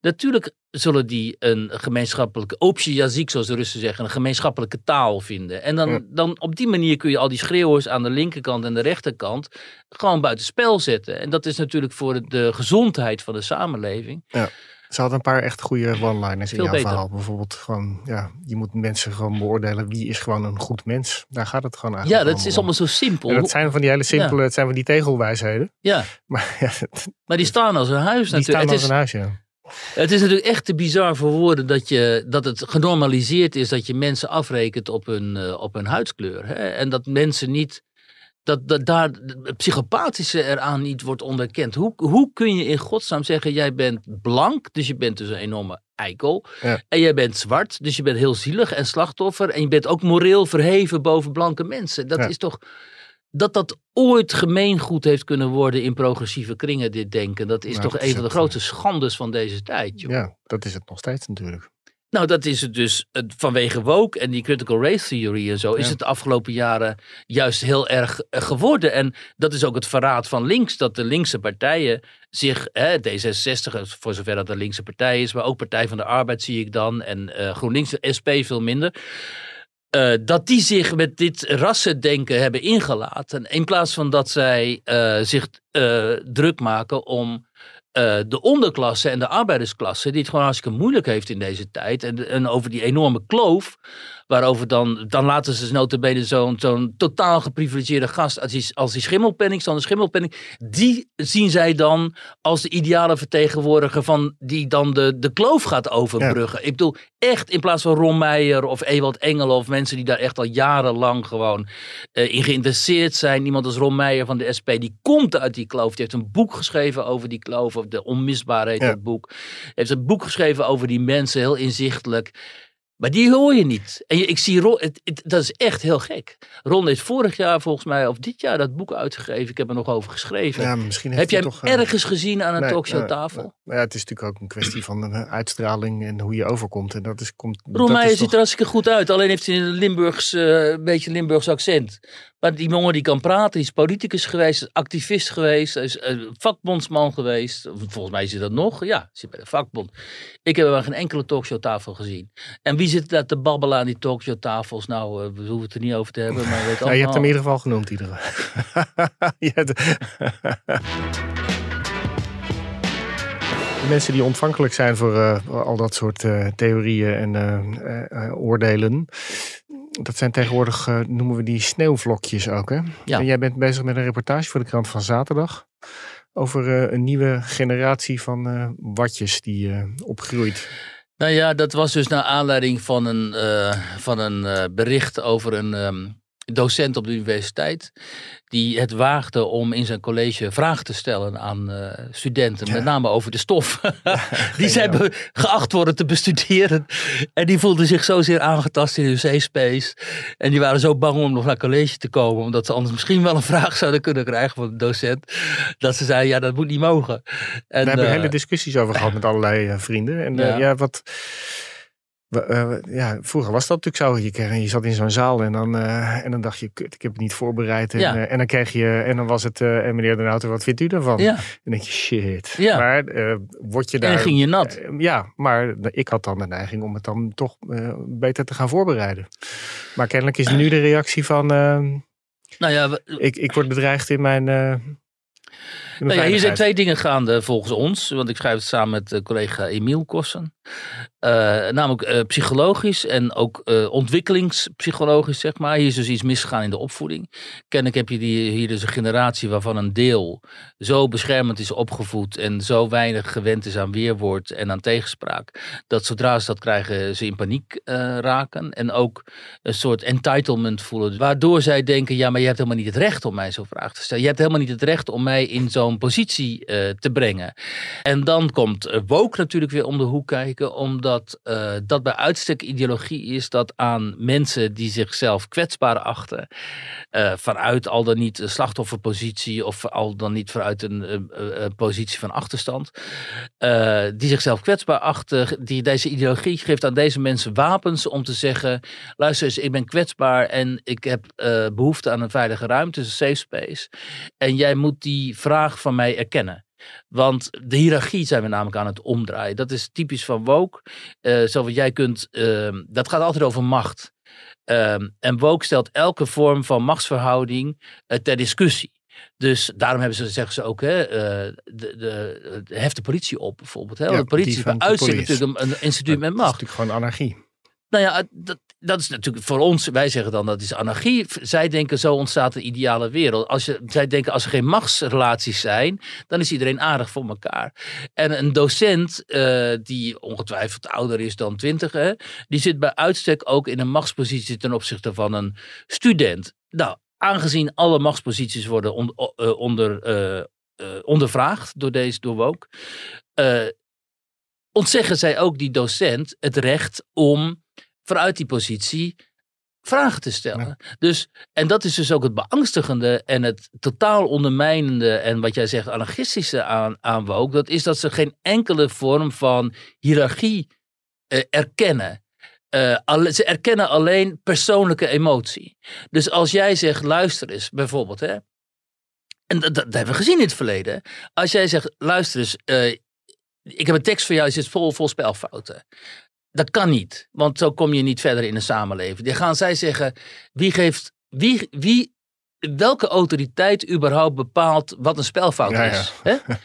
natuurlijk zullen die een gemeenschappelijke opsjaziek, zoals de Russen zeggen, een gemeenschappelijke taal vinden. En dan, Ja. dan op die manier kun je al die schreeuwers aan de linkerkant en de rechterkant gewoon buitenspel zetten. En dat is natuurlijk voor de gezondheid van de samenleving. Ze had een paar echt goede one-liners in jouw beter. verhaal. Bijvoorbeeld gewoon, ja, je moet mensen gewoon beoordelen wie is gewoon een goed mens. Daar gaat het gewoon Ja, eigenlijk dat is om. allemaal zo simpel. En dat zijn van die hele simpele, het zijn van die tegelwijsheden. Ja, Maar ja, maar die staan als een huis die natuurlijk. staan Het als is, een huis, ja. Het is natuurlijk echt te bizar voor woorden dat, je, dat het genormaliseerd is dat je mensen afrekent op hun, eh, op hun huidskleur. Hè? En dat mensen niet, dat, dat daar het psychopathische eraan niet wordt onderkend. Hoe, hoe kun je in godsnaam zeggen, jij bent blank, dus je bent dus een enorme eikel. Ja. En jij bent zwart, dus je bent heel zielig en slachtoffer. En je bent ook moreel verheven boven blanke mensen. Dat Ja. is toch... Dat dat ooit gemeengoed heeft kunnen worden in progressieve kringen, dit denken. Dat is Nou, toch dat een is van de grootste schandes van deze tijd. Joh. Ja, dat is het nog steeds natuurlijk. Nou, dat is het dus eh, vanwege woke en die critical race theory en zo. Is Ja. het de afgelopen jaren juist heel erg eh, geworden. En dat is ook het verraad van links. Dat de linkse partijen zich, hè, D66, voor zover dat een linkse partij is. Maar ook Partij van de Arbeid zie ik dan. En eh, GroenLinks, SP veel minder. eh, dat die zich met dit rassendenken hebben ingelaten. In plaats van dat zij eh, zich eh, druk maken om eh, de onderklasse en de arbeidersklasse, die het gewoon hartstikke moeilijk heeft in deze tijd. En, en over die enorme kloof Waarover dan, dan laten ze notabene zo'n zo'n totaal geprivilegeerde gast als die, als die schimmelpenning, de schimmelpenning. Die zien zij dan als de ideale vertegenwoordiger van die dan de, de kloof gaat overbruggen. Ik bedoel, echt in plaats van Ron Meijer of Ewald Engel of mensen die daar echt al jarenlang gewoon eh, in geïnteresseerd zijn. Iemand als Ron Meijer van de SP, die komt uit die kloof. Die heeft een boek geschreven over die kloof, of de onmisbaarheid Ja. dat boek. heeft een boek geschreven over die mensen, heel inzichtelijk. Maar die hoor je niet. En je, ik zie Ron, het, het- dat is echt heel gek. Ron heeft vorig jaar volgens mij, of dit jaar, dat boek uitgegeven. Ik heb er nog over geschreven. Ja, misschien heeft heb jij hem toch, eh, ergens gezien aan een nee, talkshowtafel? nee, nee. Ja, het is natuurlijk ook een kwestie van eh, uitstraling en hoe je overkomt. En dat is, komt, Ron dat Meijer is ziet toch- er hartstikke goed uit. Alleen heeft hij een Limburgs, eh, een beetje een Limburgs accent. Maar die jongen die kan praten, is politicus geweest, is activist geweest, is eh, vakbondsman geweest. Volgens mij is hij dat nog. Ja, zit bij de vakbond. Ik heb hem aan geen enkele talkshowtafel gezien. En wie zit daar te babbelen aan die talkshowtafels? Nou, eh, we hoeven het er niet over te hebben, maar je weet Ja, je hebt hem in allemaal- ieder geval genoemd. Iedere. Je hebt- De mensen die ontvankelijk zijn voor eh, al dat soort theorieën en oordelen. Dat zijn tegenwoordig, eh, noemen we die sneeuwvlokjes ook. Hè? Ja. En jij bent bezig met een reportage voor de krant van zaterdag. Over eh, een nieuwe generatie van eh, watjes die opgroeit. Nou ja, dat was dus naar aanleiding van een, van een bericht over een ehm, docent op de universiteit. Die het waagde om in zijn college vragen te stellen aan eh, studenten. Met name over de stof. die zij geniaal. be- geacht worden te bestuderen. En die voelden zich zozeer aangetast in hun safe space. En die waren zo bang om nog naar college te komen. Omdat ze anders misschien wel een vraag zouden kunnen krijgen van de docent. Dat ze zeiden, ja dat moet niet mogen. En, Daar hebben we eh, hele discussies over gehad met allerlei eh, vrienden. En Ja. ja, wat. We- eh, ja, vroeger was dat natuurlijk zo. Je, kreeg- je zat in zo'n zaal en dan, eh, en dan dacht je, kut, ik heb het niet voorbereid. En, Ja. eh, en dan kreeg je, en dan was het, en meneer Den Houter, wat vindt u daarvan? ja, Dan denk je, shit. Ja. Maar word je en daar... dan ging je nat. Ja, maar ik had dan de neiging om het dan toch beter te gaan voorbereiden. Maar kennelijk is nu de reactie van, eh, Nou ja, we- ik, ik word bedreigd in mijn, Nou ja, hier zijn twee dingen gaande volgens ons. Want ik schrijf het samen met collega Emiel Kossen. Eh, namelijk eh, psychologisch en ook eh, ontwikkelingspsychologisch, zeg maar. Hier is dus iets misgegaan in de opvoeding. Kennelijk heb je die, hier dus een generatie waarvan een deel zo beschermend is opgevoed en zo weinig gewend is aan weerwoord en aan tegenspraak. Dat zodra ze dat krijgen, ze in paniek raken. En ook een soort entitlement voelen. Waardoor zij denken, ja, maar je hebt helemaal niet het recht om mij zo'n vraag te stellen. Je hebt helemaal niet het recht om mij in zo'n positie te brengen. En dan komt woke natuurlijk weer om de hoek kijken. Omdat eh, dat bij uitstek ideologie is dat aan mensen die zichzelf kwetsbaar achten. eh, vanuit al dan niet een slachtofferpositie of al dan niet vanuit een eh, positie van achterstand. die zichzelf kwetsbaar achten. Die, deze ideologie geeft aan deze mensen wapens om te zeggen: luister eens, ik ben kwetsbaar en ik heb eh, behoefte aan een veilige ruimte, een safe space. En jij moet die vraag van mij erkennen. Want de hiërarchie zijn we namelijk aan het omdraaien. Dat is typisch van woke. Eh zo wat jij kunt, ehm, dat gaat altijd over macht. Ehm, en woke stelt elke vorm van machtsverhouding eh, ter discussie. Dus daarom hebben ze, zeggen ze ook, hè, eh, de, de, de, heft de politie op bijvoorbeeld. Hè? Ja, de politie is bij police. natuurlijk een, een instituut met Dat is macht. natuurlijk gewoon anarchie. Nou ja, dat, dat is natuurlijk voor ons, wij zeggen dan dat is anarchie. Zij denken zo ontstaat de ideale wereld. Als zij denken als er geen machtsrelaties zijn, dan is iedereen aardig voor elkaar. En een docent eh, die ongetwijfeld ouder is dan twintig, hè, die zit bij uitstek ook in een machtspositie ten opzichte van een student. Nou, aangezien alle machtsposities worden on- eh, onder, eh, ondervraagd door deze, door Woke, ontzeggen zij ook die docent het recht om vanuit die positie vragen te stellen. Dus, en dat is dus ook het beangstigende en het totaal ondermijnende en wat jij zegt anarchistische aan, aan woke, dat is dat ze geen enkele vorm van hiërarchie eh, erkennen. Eh, alle- ze erkennen alleen persoonlijke emotie. Dus als jij zegt, luister eens, bijvoorbeeld, hè, en dat, dat hebben we gezien in het verleden. Als jij zegt, luister eens, eh, ik heb een tekst voor jou, die zit vol, vol spelfouten. Dat kan niet, want zo kom je niet verder in de samenleving. Dan gaan zij zeggen, wie geeft, wie, wie, welke autoriteit überhaupt bepaalt wat een spelfout Ja, ja. is? Hè?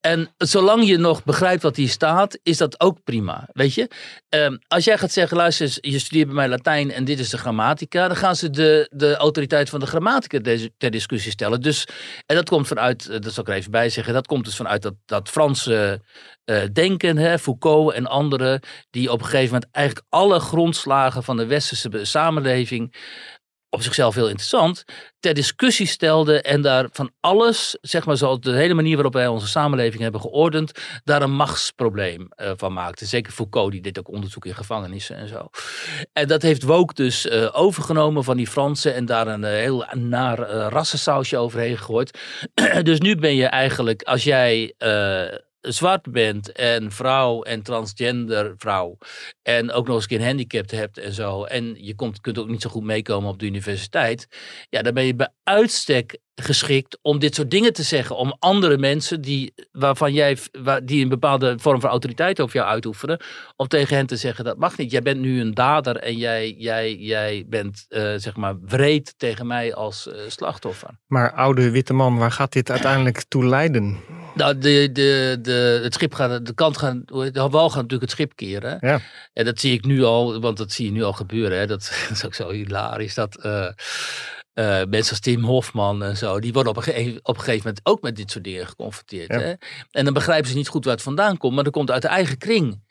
En zolang je nog begrijpt wat hier staat, is dat ook prima. Weet je? Ehm, als jij gaat zeggen, luister, je studeert bij mij Latijn en dit is de grammatica, dan gaan ze de, de autoriteit van de grammatica ter discussie stellen. Dus, en dat komt vanuit, eh, dat zal ik er even bij zeggen, dat komt dus vanuit dat, dat Franse eh, denken, hè, Foucault en anderen, die op een gegeven moment eigenlijk alle grondslagen van de westerse samenleving op zichzelf heel interessant, ter discussie stelde en daar van alles, zeg maar zoals de hele manier waarop wij onze samenleving hebben geordend, daar een machtsprobleem eh, van maakte. Zeker Foucault, die dit ook onderzoek in gevangenissen en zo. En dat heeft Woke dus eh, overgenomen van die Fransen en daar een eh, heel naar rassensausje overheen gegooid. dus nu ben je eigenlijk, als jij zwart bent en vrouw en transgender vrouw en ook nog eens een handicap hebt en zo en je komt, kunt ook niet zo goed meekomen op de universiteit, ja, dan ben je bij uitstek geschikt om dit soort dingen te zeggen. Om andere mensen die, waarvan jij, waar, die een bepaalde vorm van autoriteit over jou uitoefenen, om tegen hen te zeggen dat mag niet. Jij bent nu een dader en jij, jij, jij bent eh, zeg maar wreed tegen mij als eh, slachtoffer. Maar oude witte man, waar gaat dit uiteindelijk toe leiden? Nou, de, de, de, het schip gaat, de kant gaan, de wal gaat natuurlijk het schip keren. Ja. En dat zie ik nu al, want dat zie je nu al gebeuren. Hè. Dat, dat is ook zo hilarisch. Dat eh, eh, mensen als Tim Hofman en zo, die worden op een, gege- op een gegeven moment ook met dit soort dingen geconfronteerd. Ja. Hè. En dan begrijpen ze niet goed waar het vandaan komt, maar dat komt uit de eigen kring.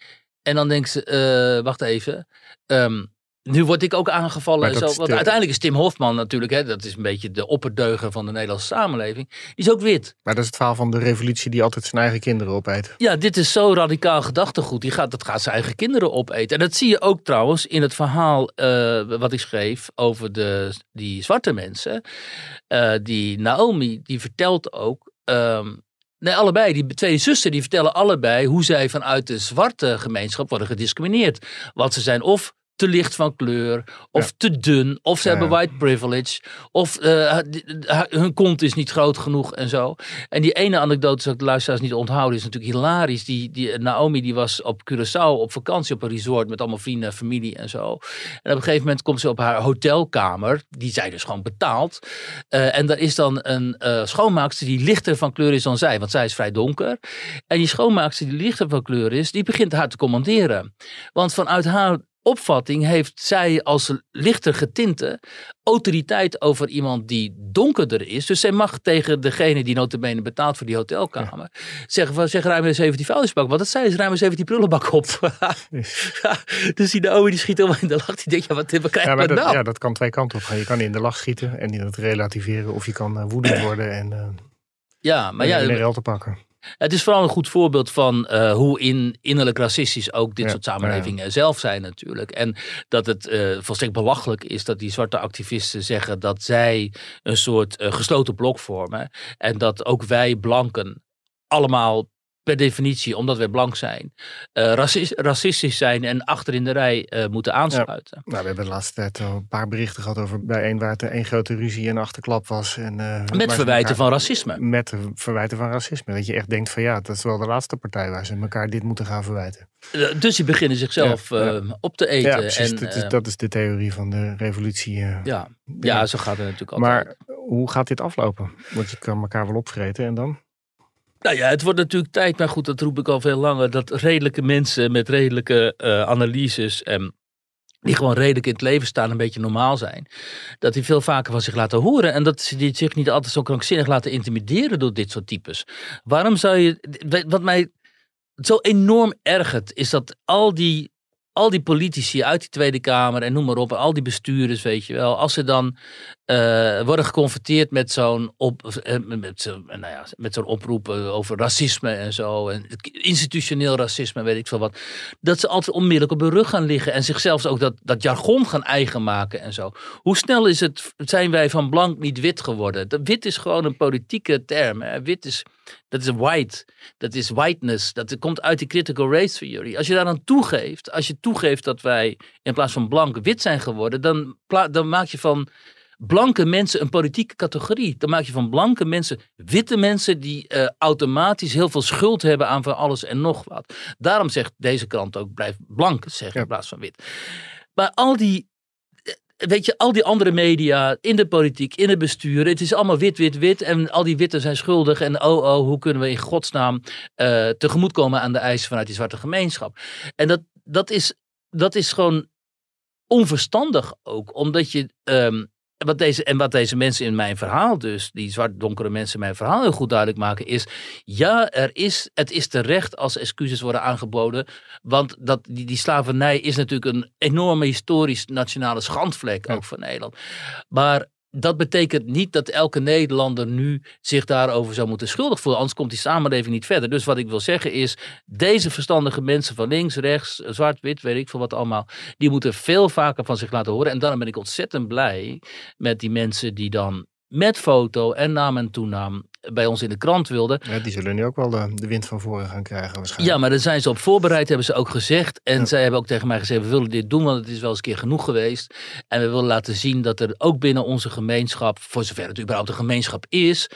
En dan denken ze, eh, wacht even, ehm, nu word ik ook aangevallen. Zo, want de- uiteindelijk is Tim Hofman natuurlijk, hè, dat is een beetje de opperdeuger van de Nederlandse samenleving. Die is ook wit. Maar dat is het verhaal van de revolutie die altijd zijn eigen kinderen opeet. Ja, dit is zo radicaal gedachtegoed. Die gaat, dat gaat zijn eigen kinderen opeten. En dat zie je ook trouwens in het verhaal eh, wat ik schreef over de, die zwarte mensen. Eh, die Naomi, die vertelt ook. ehm, nee, allebei. Die twee zussen die vertellen allebei hoe zij vanuit de zwarte gemeenschap worden gediscrimineerd. Want ze zijn of te licht van kleur, of Ja. te dun, of ze Ja. hebben white privilege, of eh, hun kont is niet groot genoeg en zo. En die ene anekdote, zal ik de luisteraars niet onthouden, is natuurlijk hilarisch. Die, die, Naomi die was op Curaçao op vakantie op een resort met allemaal vrienden en familie en zo. En op een gegeven moment komt ze op haar hotelkamer, die zij dus gewoon betaalt. Eh, en daar is dan een eh, schoonmaakster die lichter van kleur is dan zij, want zij is vrij donker. En die schoonmaakster die lichter van kleur is, die begint haar te commanderen. Want vanuit haar opvatting heeft zij als lichter getinte autoriteit over iemand die donkerder is. Dus zij mag tegen degene die notabene betaalt voor die hotelkamer zeggen van zeg ruim eens even die vuilnisbak. Want dat zei is ruim eens even die prullenbak op. Ja, dus die Naomi die schiet helemaal in de lach. Die denkt ja wat, krijgen Ja, maar dat, nou? ja, dat kan twee kanten op gaan. Je kan in de lach schieten en in het relativeren. Of je kan eh, woedend worden en eh Ja, maar ja, in de rel te pakken. Het is vooral een goed voorbeeld van eh, hoe in, innerlijk racistisch ook dit Ja, soort samenlevingen zelf zijn natuurlijk. En dat het eh volstrekt belachelijk is dat die zwarte activisten zeggen dat zij een soort eh, gesloten blok vormen. En dat ook wij blanken allemaal per definitie, omdat wij blank zijn, eh, racis- racistisch zijn en achter in de rij eh, moeten aansluiten. Nou, we hebben de laatste tijd al een paar berichten gehad over bijeen waar het één grote ruzie en achterklap was. En, waar Met verwijten van racisme. Met verwijten van racisme. Dat je echt denkt van ja, dat is wel de laatste partij waar ze elkaar dit moeten gaan verwijten. Dus die beginnen zichzelf Ja, ja. op te eten. ja, precies. en, dat, is, dat is de theorie van de revolutie. ja. ja, zo gaat het natuurlijk altijd. maar hoe gaat dit aflopen? Want je kan elkaar wel opvreten en dan? Nou ja, het wordt natuurlijk tijd, maar goed, dat roep ik al veel langer, dat redelijke mensen met redelijke eh, analyses en die gewoon redelijk in het leven staan, een beetje normaal zijn, dat die veel vaker van zich laten horen en dat ze zich niet altijd zo krankzinnig laten intimideren door dit soort types. Waarom zou je, wat mij zo enorm ergert, is dat al die, al die politici uit die Tweede Kamer en noem maar op, al die bestuurders, weet je wel, als ze dan eh, worden geconfronteerd met zo'n op, eh, met zo'n nou ja, met zo'n oproep eh, over racisme en zo. En institutioneel racisme, weet ik veel wat. Dat ze altijd onmiddellijk op hun rug gaan liggen. En zichzelf ook dat, dat jargon gaan eigen maken en zo. Hoe snel is het, zijn wij van blank niet wit geworden? Dat wit is gewoon een politieke term. Hè? Wit is, dat is white. Dat is whiteness. Dat komt uit die critical race theory. Als je daar dan toegeeft, als je toegeeft dat wij in plaats van blank wit zijn geworden, dan, dan maak je van blanke mensen een politieke categorie. Dan maak je van blanke mensen witte mensen die eh, automatisch heel veel schuld hebben aan van alles en nog wat. Daarom zegt deze krant ook blijf blank zeggen Ja. in plaats van wit. Maar al die weet je, al die andere media, in de politiek, in het bestuur, het is allemaal wit, wit, wit. En al die witten zijn schuldig. En oh, oh, hoe kunnen we in godsnaam uh, tegemoetkomen aan de eisen vanuit die zwarte gemeenschap? En dat, dat, is, dat is gewoon onverstandig ook, omdat je. Um, wat deze, en wat deze mensen in mijn verhaal dus, die zwart-donkere mensen in mijn verhaal heel goed duidelijk maken, is ja, er is, het is terecht als excuses worden aangeboden. Want dat, die, die slavernij is natuurlijk een enorme historisch nationale schandvlek ook van Nederland. Maar dat betekent niet dat elke Nederlander nu zich daarover zou moeten schuldig voelen. Anders komt die samenleving niet verder. Dus wat ik wil zeggen is, deze verstandige mensen van links, rechts, zwart, wit, weet ik veel wat allemaal, die moeten veel vaker van zich laten horen. En daarom ben ik ontzettend blij met die mensen die dan met foto en naam en toenaam bij ons in de krant wilden. Ja, die zullen nu ook wel de, de, wind van voren gaan krijgen waarschijnlijk. Ja, maar daar zijn ze op voorbereid, hebben ze ook gezegd. En zij hebben ook tegen mij gezegd, we willen dit doen, want het is wel eens een keer genoeg geweest. En we willen laten zien dat er ook binnen onze gemeenschap, voor zover het überhaupt een gemeenschap is,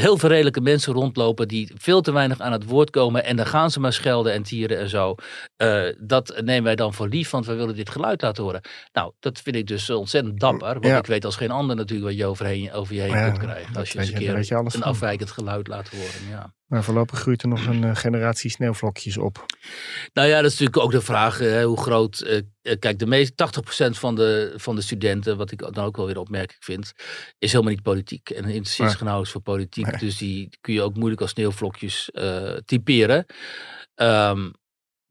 heel veel redelijke mensen rondlopen die veel te weinig aan het woord komen. En dan gaan ze maar schelden en tieren en zo. Uh, dat nemen wij dan voor lief, want we willen dit geluid laten horen. Nou, dat vind ik dus ontzettend dapper. Want ja. ik weet als geen ander natuurlijk wat je overheen, over je heen ja, kunt krijgen. Als je eens een keer een van. afwijkend geluid laat horen. Ja. Maar voorlopig groeit er nog een uh, generatie sneeuwvlokjes op. Nou ja, dat is natuurlijk ook de vraag hoe groot. Uh, kijk, de meeste 80% van de, van de studenten, wat ik dan ook wel weer opmerkelijk vind, is helemaal niet politiek. En interesseert zich nauwelijks voor politiek. Nee. Dus die kun je ook moeilijk als sneeuwvlokjes typeren. Um,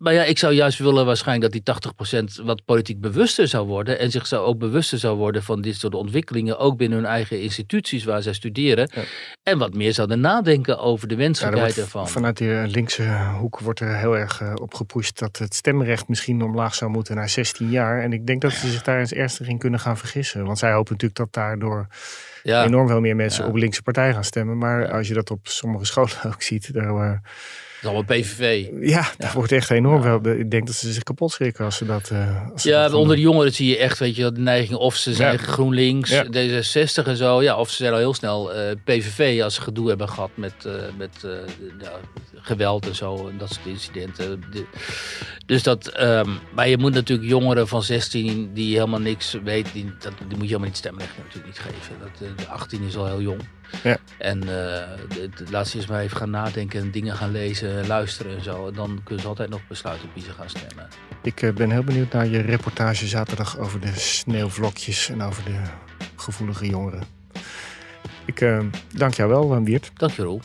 maar ja, ik zou juist willen waarschijnlijk dat die 80% wat politiek bewuster zou worden. En zich zou ook bewuster zou worden van dit soort ontwikkelingen. Ook binnen hun eigen instituties waar zij studeren. Ja. En wat meer zouden nadenken over de wenselijkheid ja, ervan. Vanuit de linkse hoek wordt er heel erg uh, op gepusht dat het stemrecht misschien omlaag zou moeten naar 16 jaar. En ik denk dat ze zich daar eens ernstig in kunnen gaan vergissen. Want zij hopen natuurlijk dat daardoor ja. enorm veel meer mensen op linkse partij gaan stemmen. Maar als je dat op sommige scholen ook ziet, daar... Uh, is allemaal PVV. Ja, dat wordt echt enorm. Ik denk dat ze zich kapot schrikken als ze dat. Uh, als ze ja, dat onder de jongeren zie je echt, weet je, de neiging of ze zijn. GroenLinks, ja. D66 en zo. Ja, of ze zijn al heel snel uh, PVV als ze gedoe hebben gehad met, uh, met geweld en zo. En dat soort incidenten. De, dus dat, um, maar je moet natuurlijk jongeren van 16 die helemaal niks weten, die, dat, die moet je helemaal niet stemrecht natuurlijk niet geven. Dat, de 18 is al heel jong. Ja. En uh, laat ze eens maar even gaan nadenken en dingen gaan lezen, luisteren en zo. En dan kunnen ze altijd nog besluiten op wie ze gaan stemmen. Ik uh, ben heel benieuwd naar je reportage zaterdag over de sneeuwvlokjes en over de gevoelige jongeren. Ik uh, dank jou wel, Wiert. Dank je, Roel.